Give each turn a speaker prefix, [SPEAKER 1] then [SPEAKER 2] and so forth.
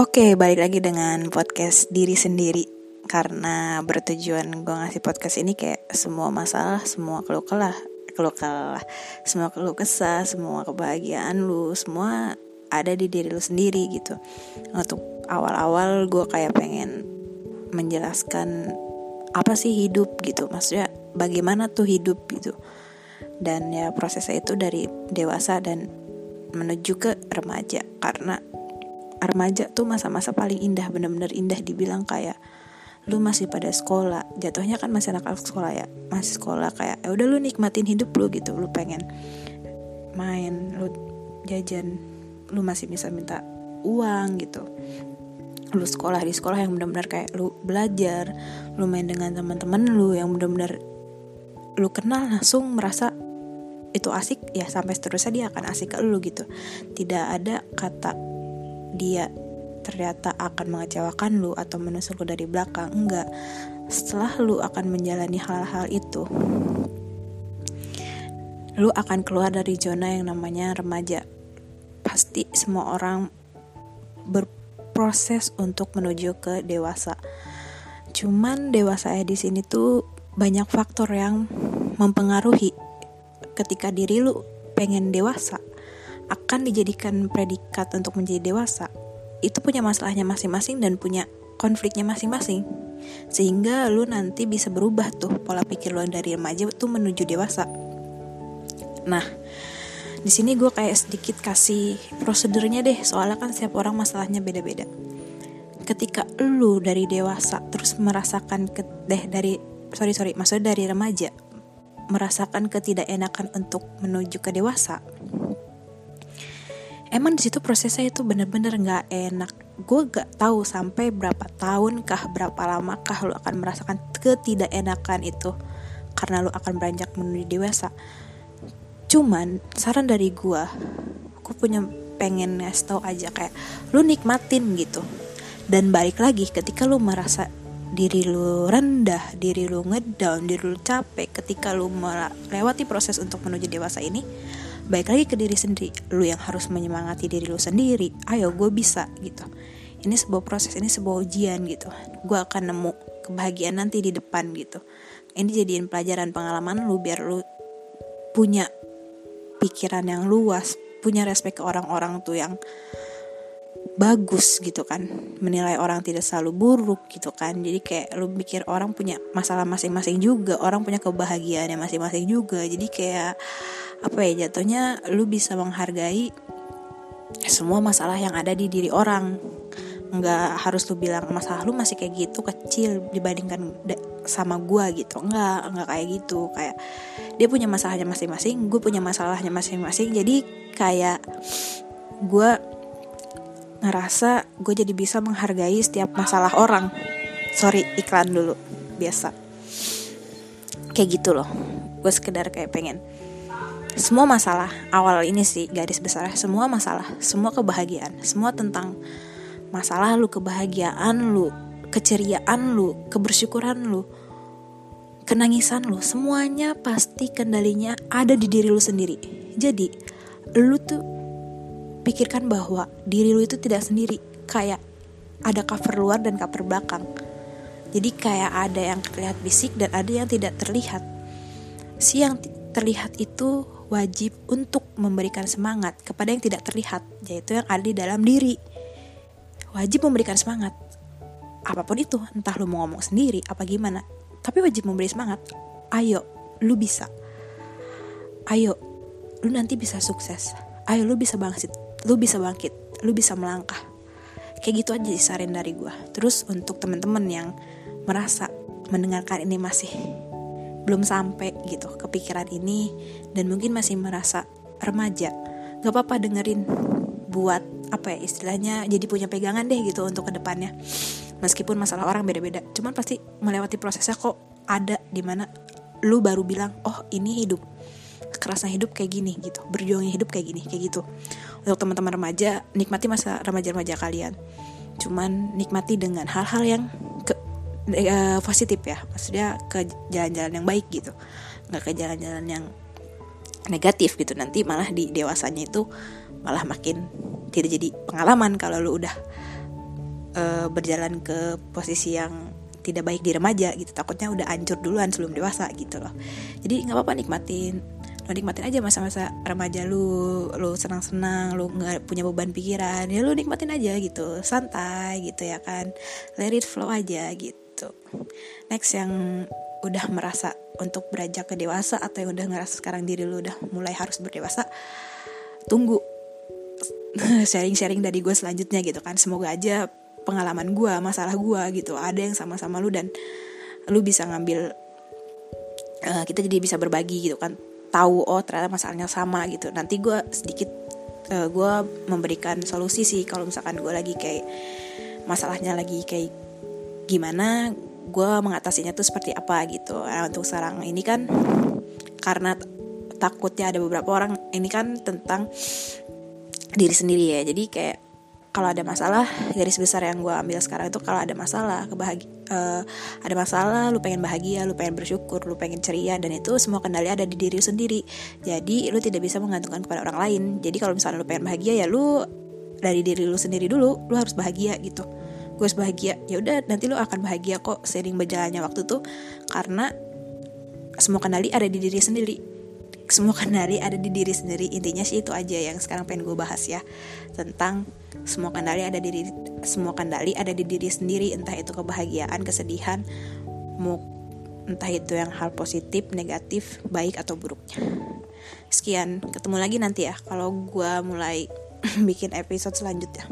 [SPEAKER 1] Oke, balik lagi dengan podcast diri sendiri karena bertujuan gue ngasih podcast ini kayak semua masalah, semua keluh kelah, semua keluh kesah, semua kebahagiaan lu, semua ada di diri lu sendiri gitu. Untuk awal-awal gue kayak pengen menjelaskan apa sih hidup gitu, maksudnya bagaimana tuh hidup gitu. Dan ya prosesnya itu dari dewasa dan menuju ke remaja karena remaja tuh masa-masa paling indah bener-bener indah dibilang kayak lu masih pada sekolah. Jatuhnya kan masih anak sekolah ya masih sekolah kayak ya udah lu nikmatin hidup lu gitu lu pengen main lu jajan lu masih bisa minta uang gitu. Lu sekolah di sekolah yang benar-benar kayak lu belajar lu main dengan teman-teman lu yang benar-benar lu kenal langsung merasa itu asik ya sampai seterusnya dia akan asik ke lu gitu. Tidak ada kata dia ternyata akan mengecewakan lu atau menusuk lu dari belakang. Enggak. Setelah lu akan menjalani hal-hal itu lu akan keluar dari zona yang namanya remaja. Pasti semua orang berproses untuk menuju ke dewasa. Cuman dewasa di sini tuh banyak faktor yang mempengaruhi ketika diri lu pengen dewasa akan dijadikan predikat untuk menjadi dewasa itu punya masalahnya masing-masing dan punya konfliknya masing-masing. Sehingga lu nanti bisa berubah tuh pola pikir lu dari remaja tuh menuju dewasa. Nah di sini gue kayak sedikit kasih prosedurnya deh soalnya kan setiap orang masalahnya beda-beda. Ketika lu dari dewasa terus merasakan ke deh dari sorry sorry maksudnya dari remaja merasakan ketidakenakan untuk menuju ke dewasa emang di situ prosesnya itu bener-bener nggak enak. Gue gak tahu sampai berapa tahun kah berapa lama kah lo akan merasakan ketidakenakan itu. Karena lo akan beranjak menuju dewasa. Cuman saran dari gue gue punya pengen ngasih tau aja kayak lu nikmatin gitu. Dan balik lagi ketika lu merasa diri lu rendah, diri lu ngedown, diri lu capek ketika lu melewati proses untuk menuju dewasa ini, baik lagi ke diri sendiri lu yang harus menyemangati diri lu sendiri. Ayo gue bisa gitu. Ini sebuah proses ini sebuah ujian gitu. Gue akan nemu kebahagiaan nanti di depan gitu. Ini jadiin pelajaran pengalaman lu biar lu punya pikiran yang luas punya respect ke orang-orang tuh yang bagus gitu kan. Menilai orang tidak selalu buruk gitu kan. Jadi kayak lu mikir orang punya masalah masing-masing juga orang punya kebahagiaannya masing-masing juga. Jadi kayak apa ya jatuhnya lu bisa menghargai semua masalah yang ada di diri orang. Nggak harus lu bilang masalah lu masih kayak gitu kecil dibandingkan sama gua gitu. Nggak nggak kayak gitu. Kayak dia punya masalahnya masing-masing gue punya masalahnya masing-masing. Jadi kayak gue ngerasa gue jadi bisa menghargai setiap masalah orang. Sorry iklan dulu. Biasa. Kayak gitu loh. Gue sekedar kayak pengen. Semua masalah awal ini sih garis besar semua masalah semua kebahagiaan semua tentang masalah lu kebahagiaan lu keceriaan lu kebersyukuran lu kenangisan lu semuanya pasti kendalinya ada di diri lu sendiri. Jadi lu tuh pikirkan bahwa diri lu itu tidak sendiri kayak ada cover luar dan cover belakang jadi kayak ada yang terlihat fisik dan ada yang tidak terlihat si yang terlihat itu wajib untuk memberikan semangat kepada yang tidak terlihat, yaitu yang ada di dalam diri. Wajib memberikan semangat. Apa pun itu, entah lu mau ngomong sendiri apa gimana, tapi wajib memberi semangat. Ayo, lu bisa. Ayo, lu nanti bisa sukses. Ayo, lu bisa bangkit. Lu bisa bangkit. Lu bisa melangkah. Kayak gitu aja saran dari gue. Terus untuk temen-temen yang merasa mendengarkan ini masih belum sampai gitu kepikiran ini dan mungkin masih merasa remaja gak apa-apa dengerin buat apa ya istilahnya jadi punya pegangan deh gitu untuk ke depannya meskipun masalah orang beda-beda cuman pasti melewati prosesnya kok ada di mana lu baru bilang oh ini hidup kerasnya hidup kayak gini gitu berjuangnya hidup kayak gini kayak gitu untuk teman-teman remaja nikmati masa remaja-remaja kalian. Cuman nikmati dengan hal-hal yang uh, positif ya. Maksudnya ke jalan-jalan yang baik gitu. Nggak ke jalan-jalan yang negatif gitu. Nanti malah di dewasanya itu malah makin tidak jadi pengalaman kalau lu udah uh, berjalan ke posisi yang tidak baik di remaja gitu. Takutnya udah hancur duluan sebelum dewasa gitu loh. Jadi nggak apa-apa nikmatin lo nikmatin aja masa-masa remaja lu lu senang-senang lu nggak punya beban pikiran ya lu nikmatin aja gitu santai gitu ya kan let it flow aja gitu. Next yang udah merasa untuk beranjak ke dewasa atau yang udah ngerasa sekarang diri lu udah mulai harus berdewasa tunggu sharing-sharing dari gue selanjutnya gitu kan. Semoga aja pengalaman gue masalah gue gitu ada yang sama-sama lu dan lu bisa ngambil uh, kita jadi bisa berbagi gitu kan tahu oh ternyata masalahnya sama gitu. Nanti gue sedikit uh, eh, gue memberikan solusi sih kalau misalkan gue lagi kayak masalahnya lagi kayak gimana gue mengatasinya tuh seperti apa gitu. Nah, untuk sekarang ini kan karena takutnya ada beberapa orang ini kan tentang diri sendiri ya. Jadi kayak kalau ada masalah garis besar yang gue ambil sekarang itu kalau ada masalah kebahagi uh, ada masalah lu pengen bahagia lu pengen bersyukur lu pengen ceria dan itu semua kendali ada di diri lu sendiri. Jadi lu tidak bisa menggantungkan kepada orang lain. Jadi kalau misalnya lu pengen bahagia ya lu dari diri lu sendiri dulu lu harus bahagia gitu. Gue harus bahagia. Ya udah nanti lu akan bahagia kok sering berjalannya waktu tuh karena semua kendali ada di diri sendiri semua kendali ada di diri sendiri. Intinya sih itu aja yang sekarang pengen gue bahas ya. Tentang semua kendali ada di diri, semua kendali ada di diri sendiri. Entah itu kebahagiaan kesedihan mau entah itu yang hal positif negatif baik atau buruknya. Sekian ketemu lagi nanti ya kalau gue mulai bikin episode selanjutnya